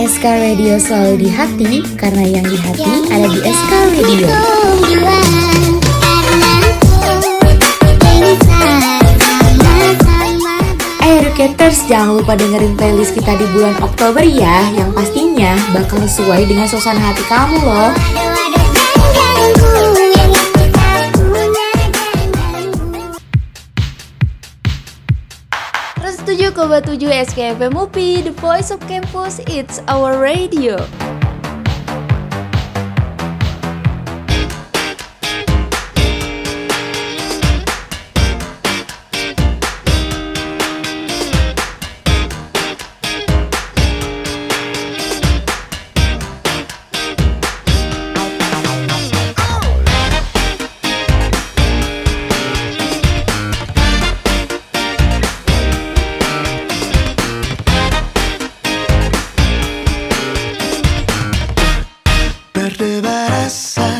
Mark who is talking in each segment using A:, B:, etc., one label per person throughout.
A: SK Radio selalu di hati karena yang di hati ada di SK Radio. Eh Educators, jangan lupa dengerin playlist kita di bulan Oktober ya. Yang pastinya bakal sesuai dengan suasana hati kamu loh tujuh SKFM UPI, The Voice of Campus, It's Our Radio.
B: side.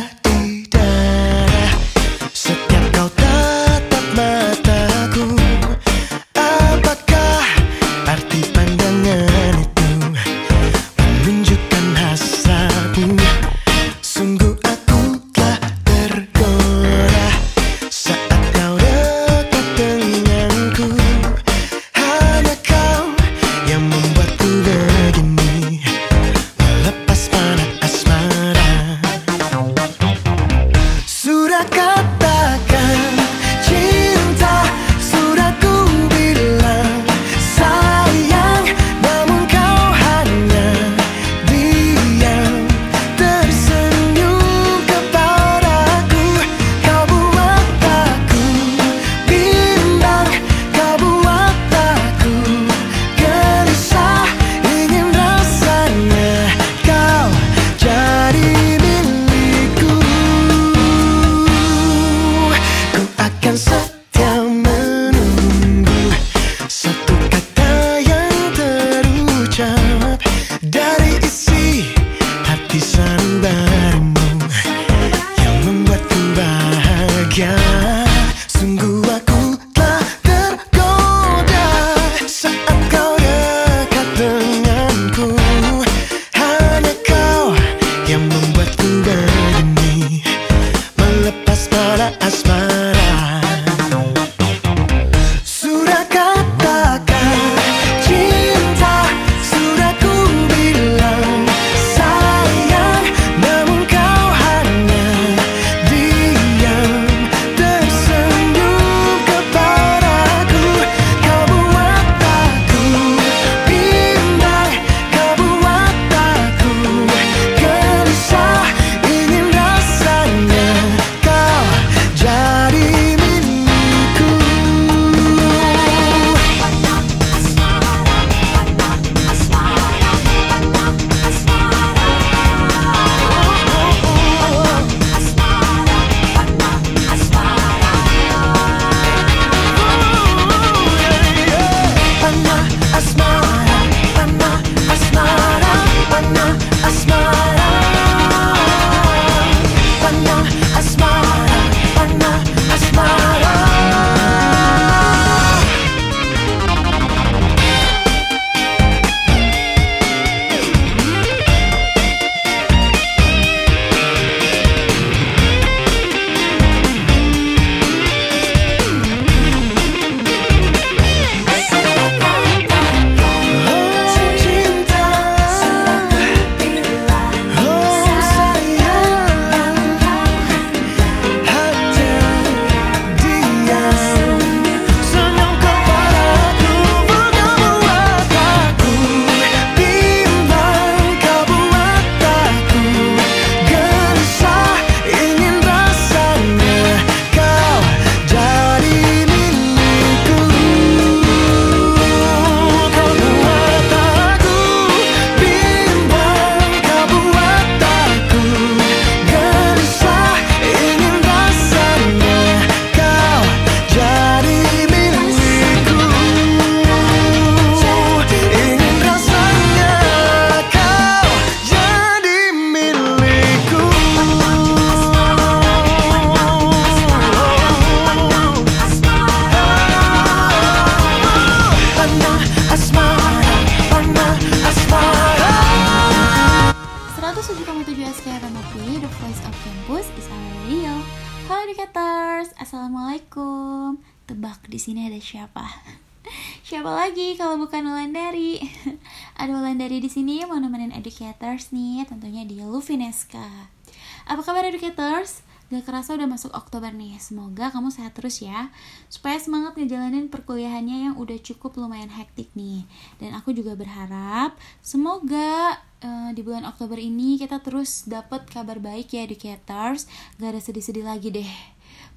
B: Gak kerasa udah masuk Oktober nih, semoga kamu sehat terus ya. Supaya semangat ngejalanin perkuliahannya yang udah cukup lumayan hektik nih. Dan aku juga berharap semoga uh, di bulan Oktober ini kita terus dapat kabar baik ya educators. Gak ada sedih-sedih lagi deh.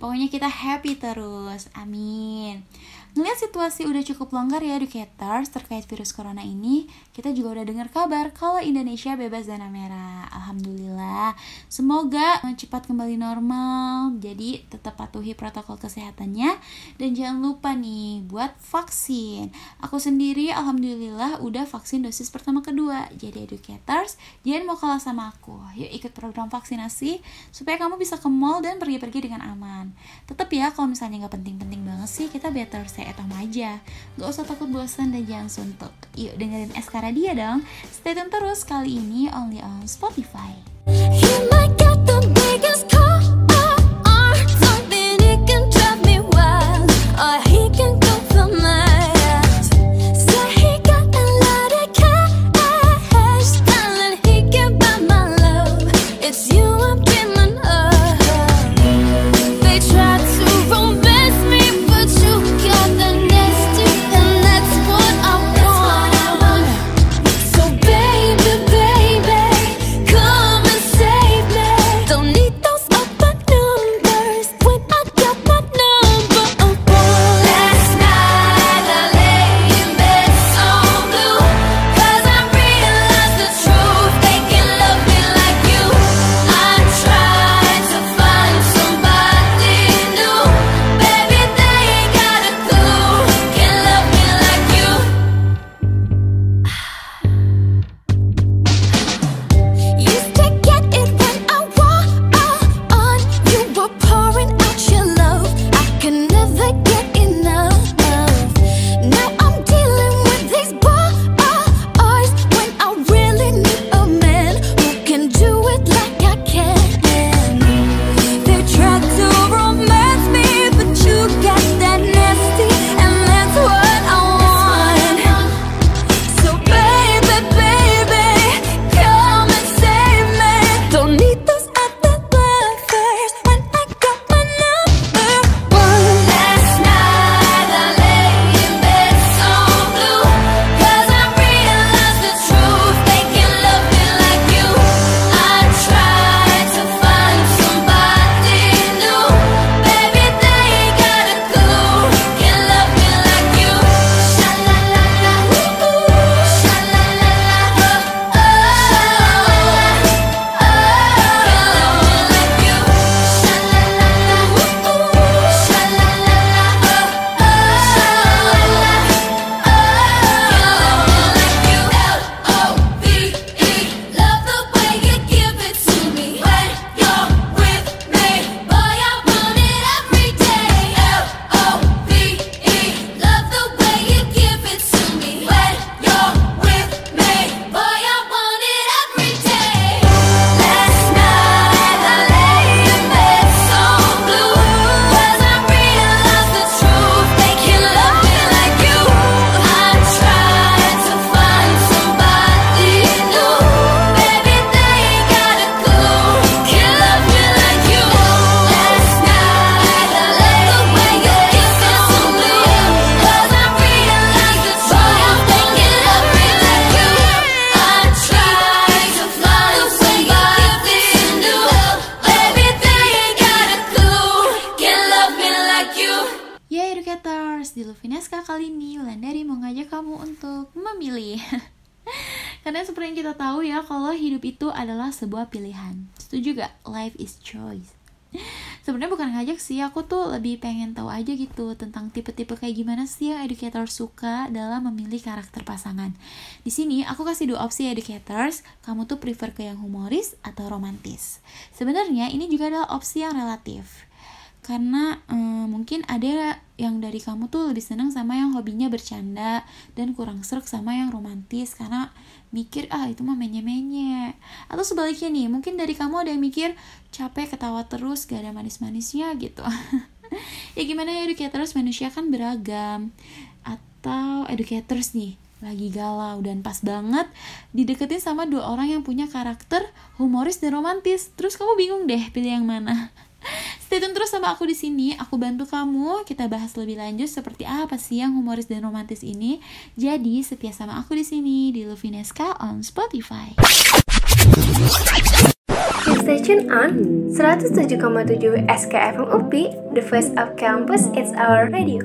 B: Pokoknya kita happy terus, amin Ngeliat situasi udah cukup longgar ya educators terkait virus corona ini, kita juga udah dengar kabar kalau Indonesia bebas zona merah. Alhamdulillah. Semoga cepat kembali normal. Jadi tetap patuhi protokol kesehatannya dan jangan lupa nih buat vaksin. Aku sendiri alhamdulillah udah vaksin dosis pertama kedua. Jadi educators, jangan mau kalah sama aku. Yuk ikut program vaksinasi supaya kamu bisa ke mall dan pergi-pergi dengan aman. Tetap ya kalau misalnya nggak penting-penting banget sih, kita better stay at home aja. Gak usah takut bosan dan jangan suntuk. Yuk dengerin SK dia dong. Stay tune terus kali ini only on Spotify ngajak sih, aku tuh lebih pengen tahu aja gitu tentang tipe-tipe kayak gimana sih yang educator suka dalam memilih karakter pasangan. Di sini aku kasih dua opsi educators, kamu tuh prefer ke yang humoris atau romantis. Sebenarnya ini juga adalah opsi yang relatif karena um, mungkin ada yang dari kamu tuh lebih senang sama yang hobinya bercanda dan kurang serak sama yang romantis karena mikir ah itu mah menye-menye. Atau sebaliknya nih mungkin dari kamu ada yang mikir capek ketawa terus gak ada manis-manisnya gitu.
C: Ya gimana ya educators? Manusia kan beragam. Atau educators nih lagi galau dan pas banget dideketin sama dua orang yang punya karakter humoris dan romantis. Terus kamu bingung deh pilih yang mana. Stay tune terus sama aku di sini. Aku bantu kamu. Kita bahas lebih lanjut seperti apa sih yang humoris dan romantis ini. Jadi setia sama aku di sini di Lovineska on Spotify.
D: Station on 107,7 SKFM UPI, the voice of campus, it's our radio.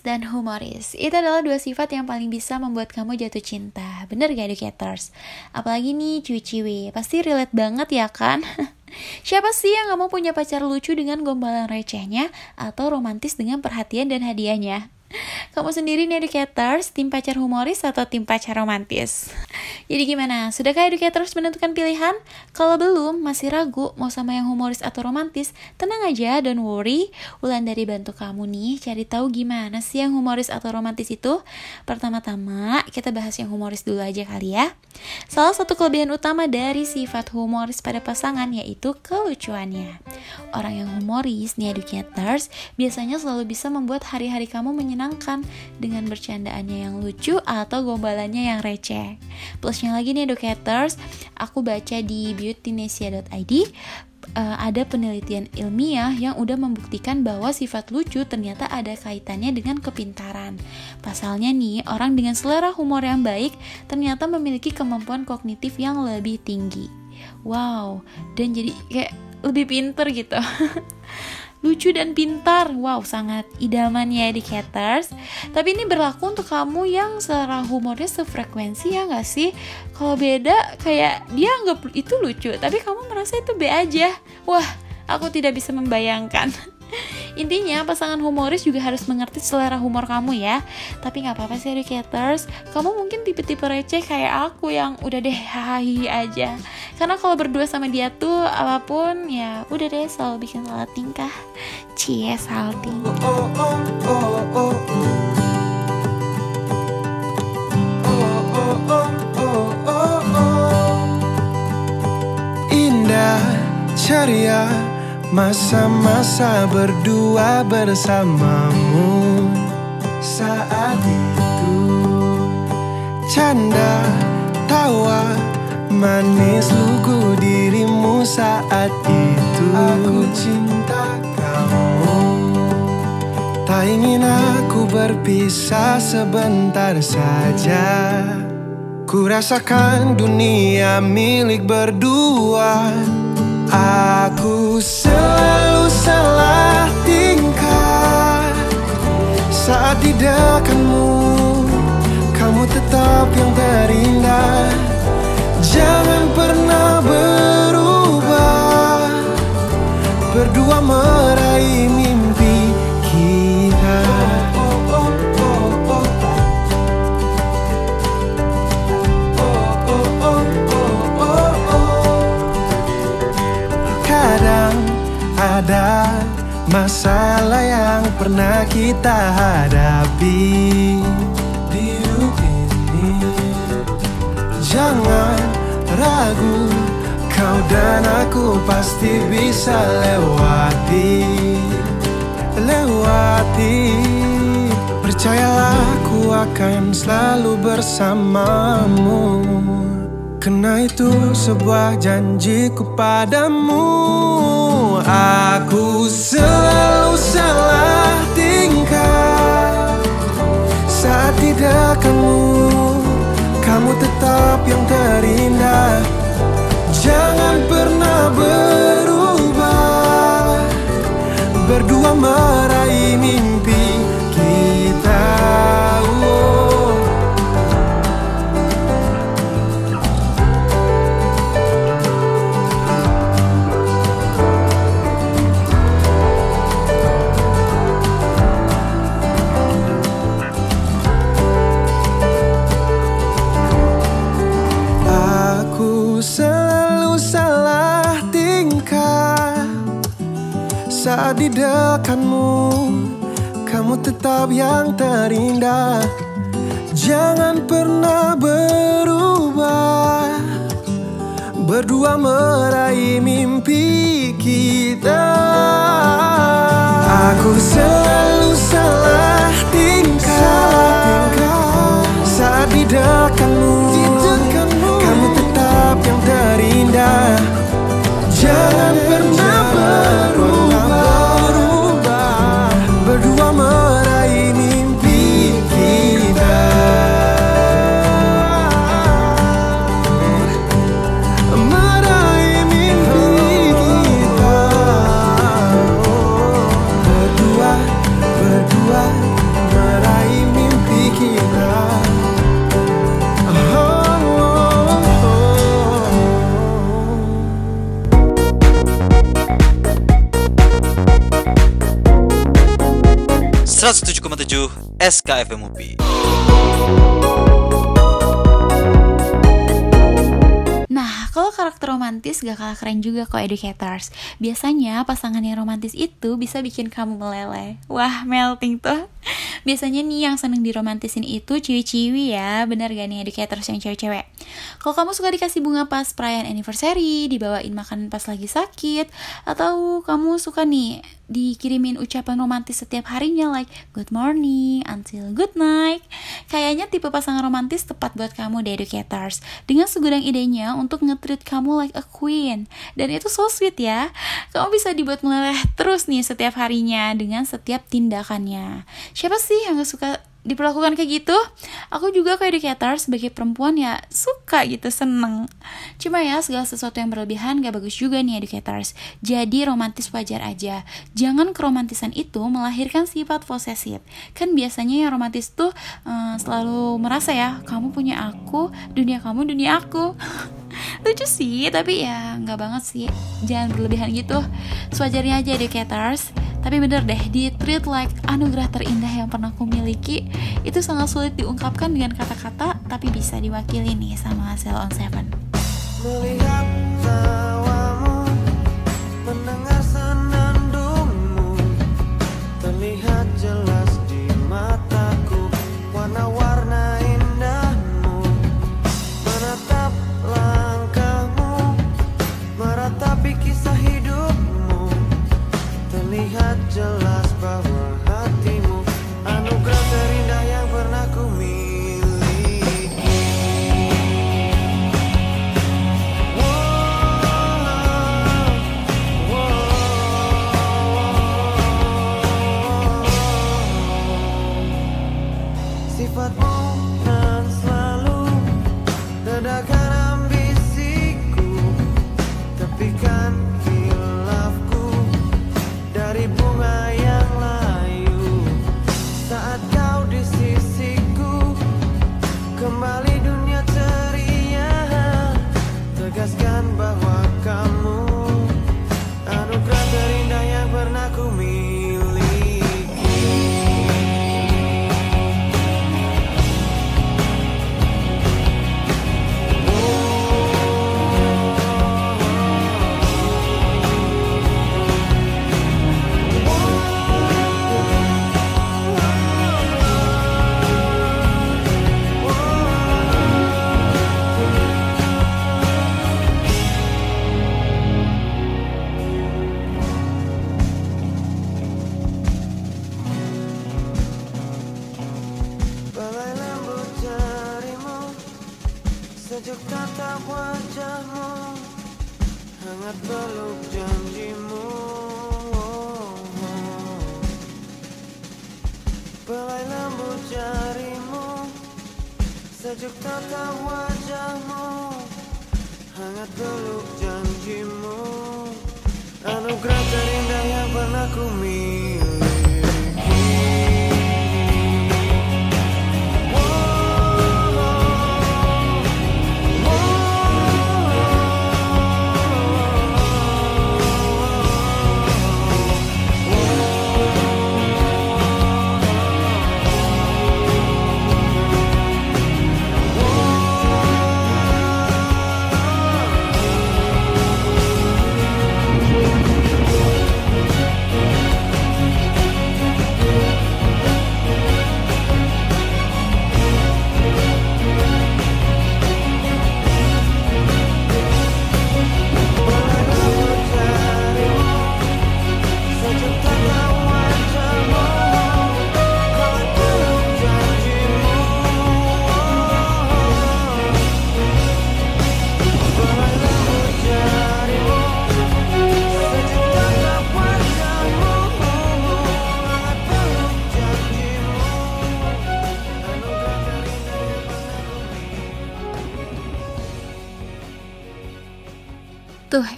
C: dan humoris. Itu adalah dua sifat yang paling bisa membuat kamu jatuh cinta. Bener gak educators? Apalagi nih cuci pasti relate banget ya kan? Siapa sih yang gak mau punya pacar lucu dengan gombalan recehnya atau romantis dengan perhatian dan hadiahnya? Kamu sendiri nih educators, tim pacar humoris atau tim pacar romantis? Jadi gimana? Sudahkah educators menentukan pilihan? Kalau belum, masih ragu mau sama yang humoris atau romantis? Tenang aja, don't worry. Ulan dari bantu kamu nih cari tahu gimana sih yang humoris atau romantis itu. Pertama-tama, kita bahas yang humoris dulu aja kali ya. Salah satu kelebihan utama dari sifat humoris pada pasangan yaitu kelucuannya. Orang yang humoris nih educators biasanya selalu bisa membuat hari-hari kamu menyenangkan dengan bercandaannya yang lucu atau gombalannya yang receh. Plusnya lagi nih educators, aku baca di beautynesia.id uh, eh, ada penelitian ilmiah yang udah membuktikan bahwa sifat lucu ternyata ada kaitannya dengan kepintaran. Pasalnya nih, orang dengan selera humor yang baik ternyata memiliki kemampuan kognitif yang lebih tinggi. Wow, dan jadi kayak lebih pinter gitu. lucu dan pintar. Wow, sangat idaman ya educators. Tapi ini berlaku untuk kamu yang selera humornya sefrekuensi ya nggak sih? Kalau beda kayak dia anggap itu lucu, tapi kamu merasa itu B aja. Wah, aku tidak bisa membayangkan. Intinya pasangan humoris juga harus mengerti selera humor kamu ya Tapi nggak apa-apa sih educators Kamu mungkin tipe-tipe receh kayak aku yang udah deh hahi aja Karena kalau berdua sama dia tuh apa pun ya udah deh selalu bikin salah tingkah. Cie salting
E: Indah ceria Masa-masa berdua bersamamu. Saat itu Canda, tawa, manis lugu dirimu saat itu. Aku cinta kamu. Tak ingin aku berpisah sebentar saja. Ku rasakan dunia milik berdua. Aku selalu salah tingkah. Saat di dekatmu Kamu tetap yang terindah masalah yang pernah kita hadapi di ini. Jangan ragu Kau dan aku pasti bisa lewati Lewati. Percayalah aku akan selalu bersamamu. Karena itu sebuah janjiku padamu Aku selalu salah tingkah. Saat tidak kamu Kamu tetap yang terindah. Jangan pernah berubah. Berdua meraih mimpi dekatmu Kamu tetap yang terindah. Jangan pernah berubah. Berdua meraih mimpi kita. Aku selalu salah tingkah. Saat di dekatmu
F: SKFM UPI.
C: Nah, kalau karakter romantis gak kalah keren juga kok educators. Biasanya pasangan yang romantis itu bisa bikin kamu meleleh. Wah, melting tuh. Biasanya nih yang seneng diromantisin itu ciwi-ciwi ya, bener gak nih educators yang cewek-cewek? Kalau kamu suka dikasih bunga pas perayaan anniversary, dibawain makanan pas lagi sakit, atau kamu suka nih dikirimin ucapan romantis setiap harinya like good morning until good night. Kayaknya tipe pasangan romantis tepat buat kamu the educators. Dengan segudang idenya untuk nge-treat kamu like a queen. Dan itu so sweet ya. Kamu bisa dibuat meleleh terus nih setiap harinya dengan setiap tindakannya. Siapa sih yang gak suka diperlakukan kayak gitu aku juga kayak educator sebagai perempuan ya suka gitu seneng. Cuma ya segala sesuatu yang berlebihan gak bagus juga nih educators jadi romantis wajar aja. Jangan keromantisan itu melahirkan sifat posesif. Kan biasanya yang romantis tuh uh, selalu merasa ya kamu punya aku dunia kamu dunia aku lucu sih tapi ya nggak banget sih. Jangan berlebihan gitu. Sewajarnya aja educators tapi bener deh di treat like anugerah terindah yang pernah aku miliki itu sangat sulit diungkapkan dengan kata-kata tapi bisa diwakili nih sama hasil on seven.
G: Melihat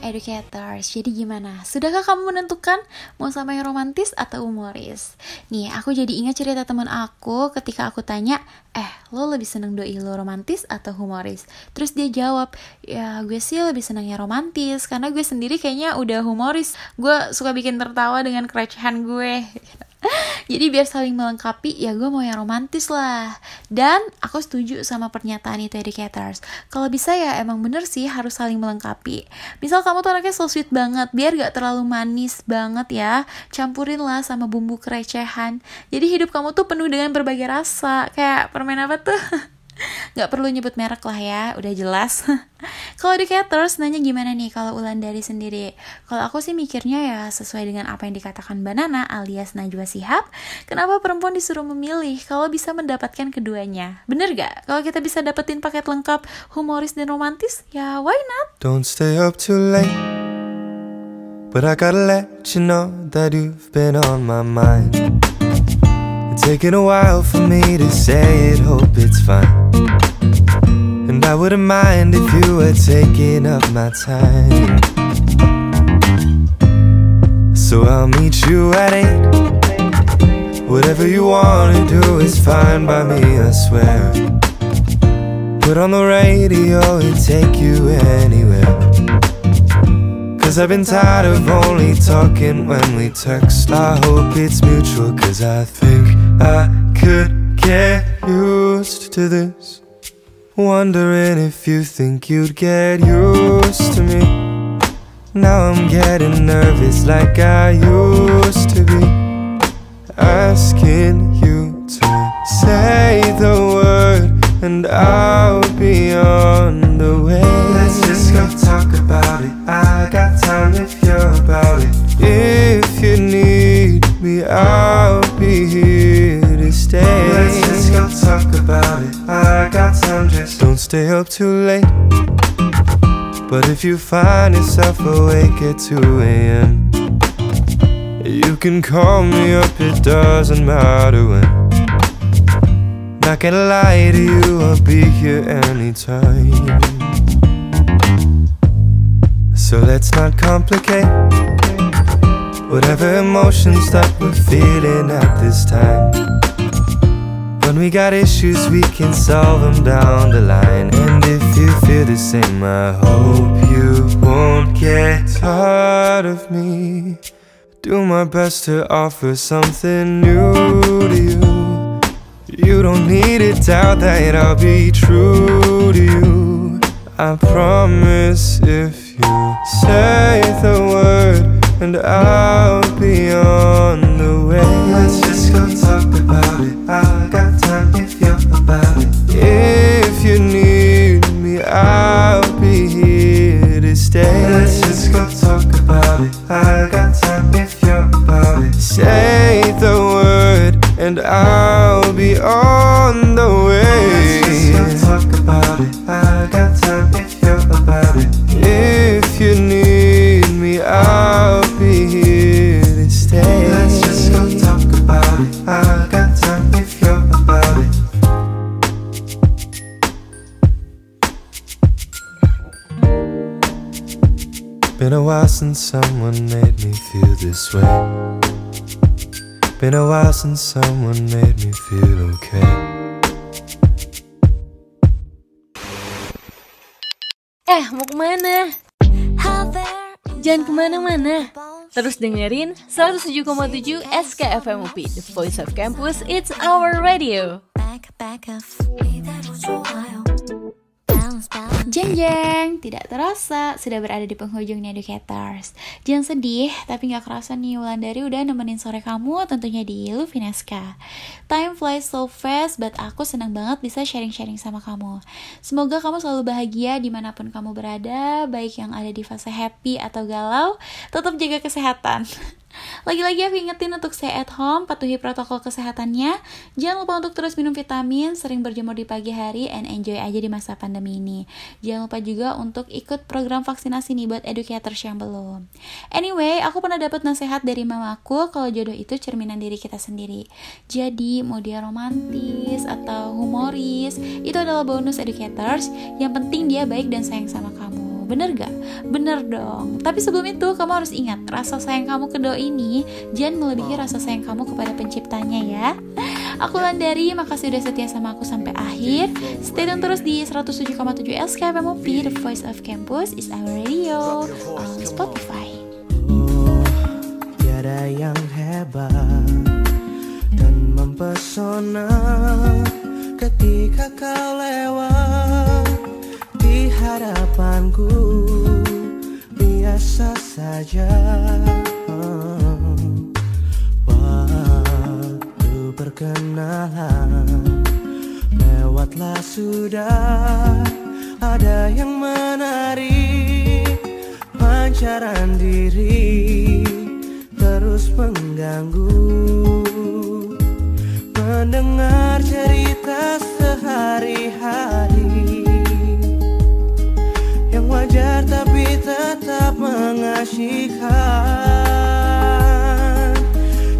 C: educators, jadi gimana? Sudahkah kamu menentukan mau sama yang romantis atau humoris? Nih, aku jadi ingat cerita teman aku ketika aku tanya, eh lo lebih seneng doi lo romantis atau humoris? Terus dia jawab, ya gue sih lebih seneng yang romantis, karena gue sendiri kayaknya udah humoris. Gue suka bikin tertawa dengan kerecehan gue. Jadi biar saling melengkapi ya gue mau yang romantis lah. Dan aku setuju sama pernyataan itu educators Kalau bisa ya emang bener sih harus saling melengkapi. Misal kamu tuh anaknya so sweet banget Biar gak terlalu manis banget ya Campurin lah sama bumbu kerecehan. Jadi hidup kamu tuh penuh dengan berbagai rasa. Kayak permen apa tuh nggak perlu nyebut merek lah ya, udah jelas. kalau educators nanya gimana nih kalau Ulan dari sendiri? Kalau aku sih mikirnya ya sesuai dengan apa yang dikatakan Banana alias Najwa Sihab, kenapa perempuan disuruh memilih kalau bisa mendapatkan keduanya? Bener gak? Kalau kita bisa dapetin paket lengkap humoris dan romantis, ya why not?
H: Don't stay up too late. But I gotta let you know that you've been on my mind. Taken a while for me to say it, hope it's fine. And I wouldn't mind if you were taking up my time. So I'll meet you at eight. Whatever you wanna do is fine by me, I swear. Put on the radio and take you anywhere. Cause I've been tired of only talking when we text. I hope it's mutual, cause I think I could get used to this. Wondering if you think you'd get used to me. Now I'm getting nervous like I used to be. Asking you to say the word, and I'll be on the way. Let's just go talk about it. I got time if you're about it. If you need me, I'll be here to stay. Let's Just don't stay up too late. But if you find yourself awake at 2 a.m., you can call me up, it doesn't matter when. Not gonna lie to you, I'll be here anytime. So let's not complicate whatever emotions that we're feeling at this time. When we got issues, we can solve them down the line. And if you feel the same, I hope you won't get tired of me. Do my best to offer something new to you. You don't need to doubt that I'll be true to you. I promise if you say the word, and I'll be on the way. Let's just go talk about it. I If you need me, I'll be here to stay. Let's just go Been a while since someone made me feel okay.
I: Eh, mau ke mana? Jangan ke mana-mana. Terus dengerin 107,7 SKFM UP, The Voice of Campus, It's Our Radio.
C: Jeng jeng, tidak terasa sudah berada di penghujung Educators. Jangan sedih, tapi nggak kerasa nih Wulandari udah nemenin sore kamu tentunya di Lufineska. Time flies so fast, but aku senang banget bisa sharing-sharing sama kamu. Semoga kamu selalu bahagia di mana pun kamu berada, baik yang ada di fase happy atau galau, tetap jaga kesehatan. Lagi-lagi aku ingetin untuk stay at home, patuhi protokol kesehatannya. Jangan lupa untuk terus minum vitamin, sering berjemur di pagi hari, and enjoy aja di masa pandemi ini. Jangan lupa juga untuk ikut program vaksinasi nih buat educators yang belum. Anyway, aku pernah dapat nasihat dari mamaku kalau jodoh itu cerminan diri kita sendiri. Jadi, mau dia romantis atau humoris, itu adalah bonus educators. Yang penting dia baik dan sayang sama kamu bener gak? bener dong tapi sebelum itu kamu harus ingat rasa sayang kamu ke doi ini jangan melebihi rasa sayang kamu kepada penciptanya ya Aku Landari, makasih udah setia sama aku sampai akhir. Stay tune terus di 107,7 Movie: The Voice of Campus is our radio on Spotify.
H: Oh, tiada yang hebat dan mempesona ketika kau lewat.
J: biasa saja. Waktu berkenalan Lewatlah sudah. Ada yang menarik Pancaran diri Terus mengganggu. Mendengar cerita sehari-hari. Belajar tapi tetap mengasihkan,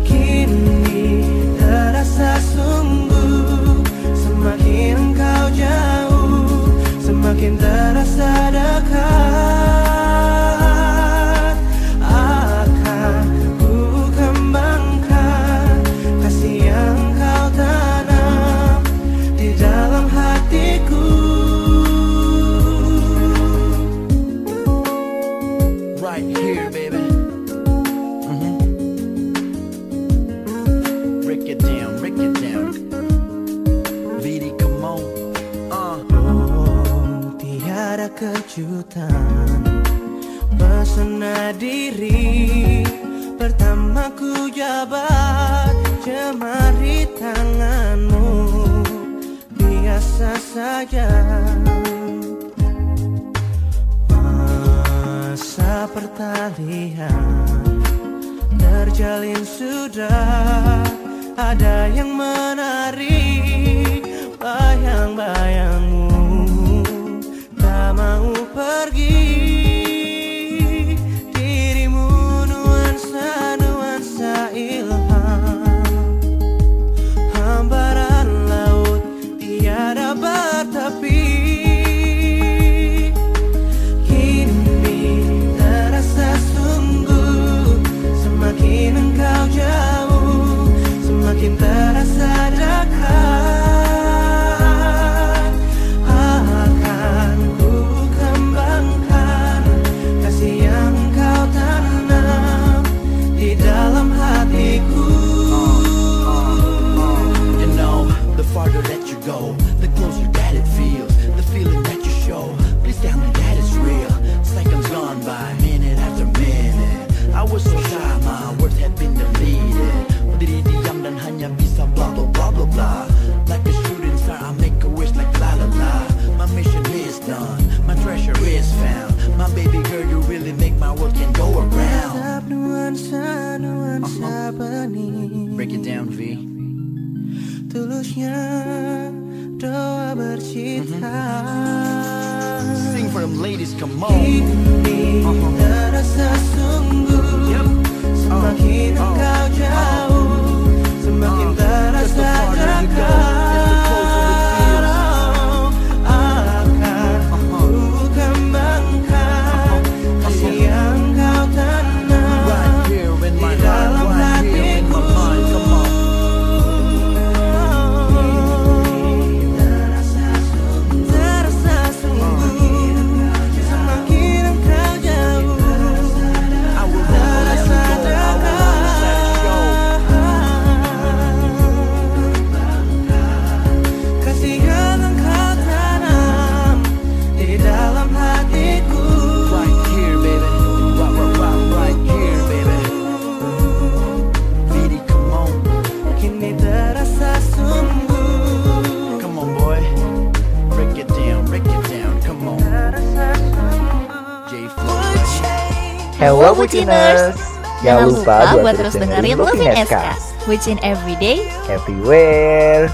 J: Kini terasa sungguh Semakin kau jauh Semakin terasa dekat.
K: Jangan lupa, lupa buat
I: terus dengerin Lovin' SK, which in every day,
K: everywhere.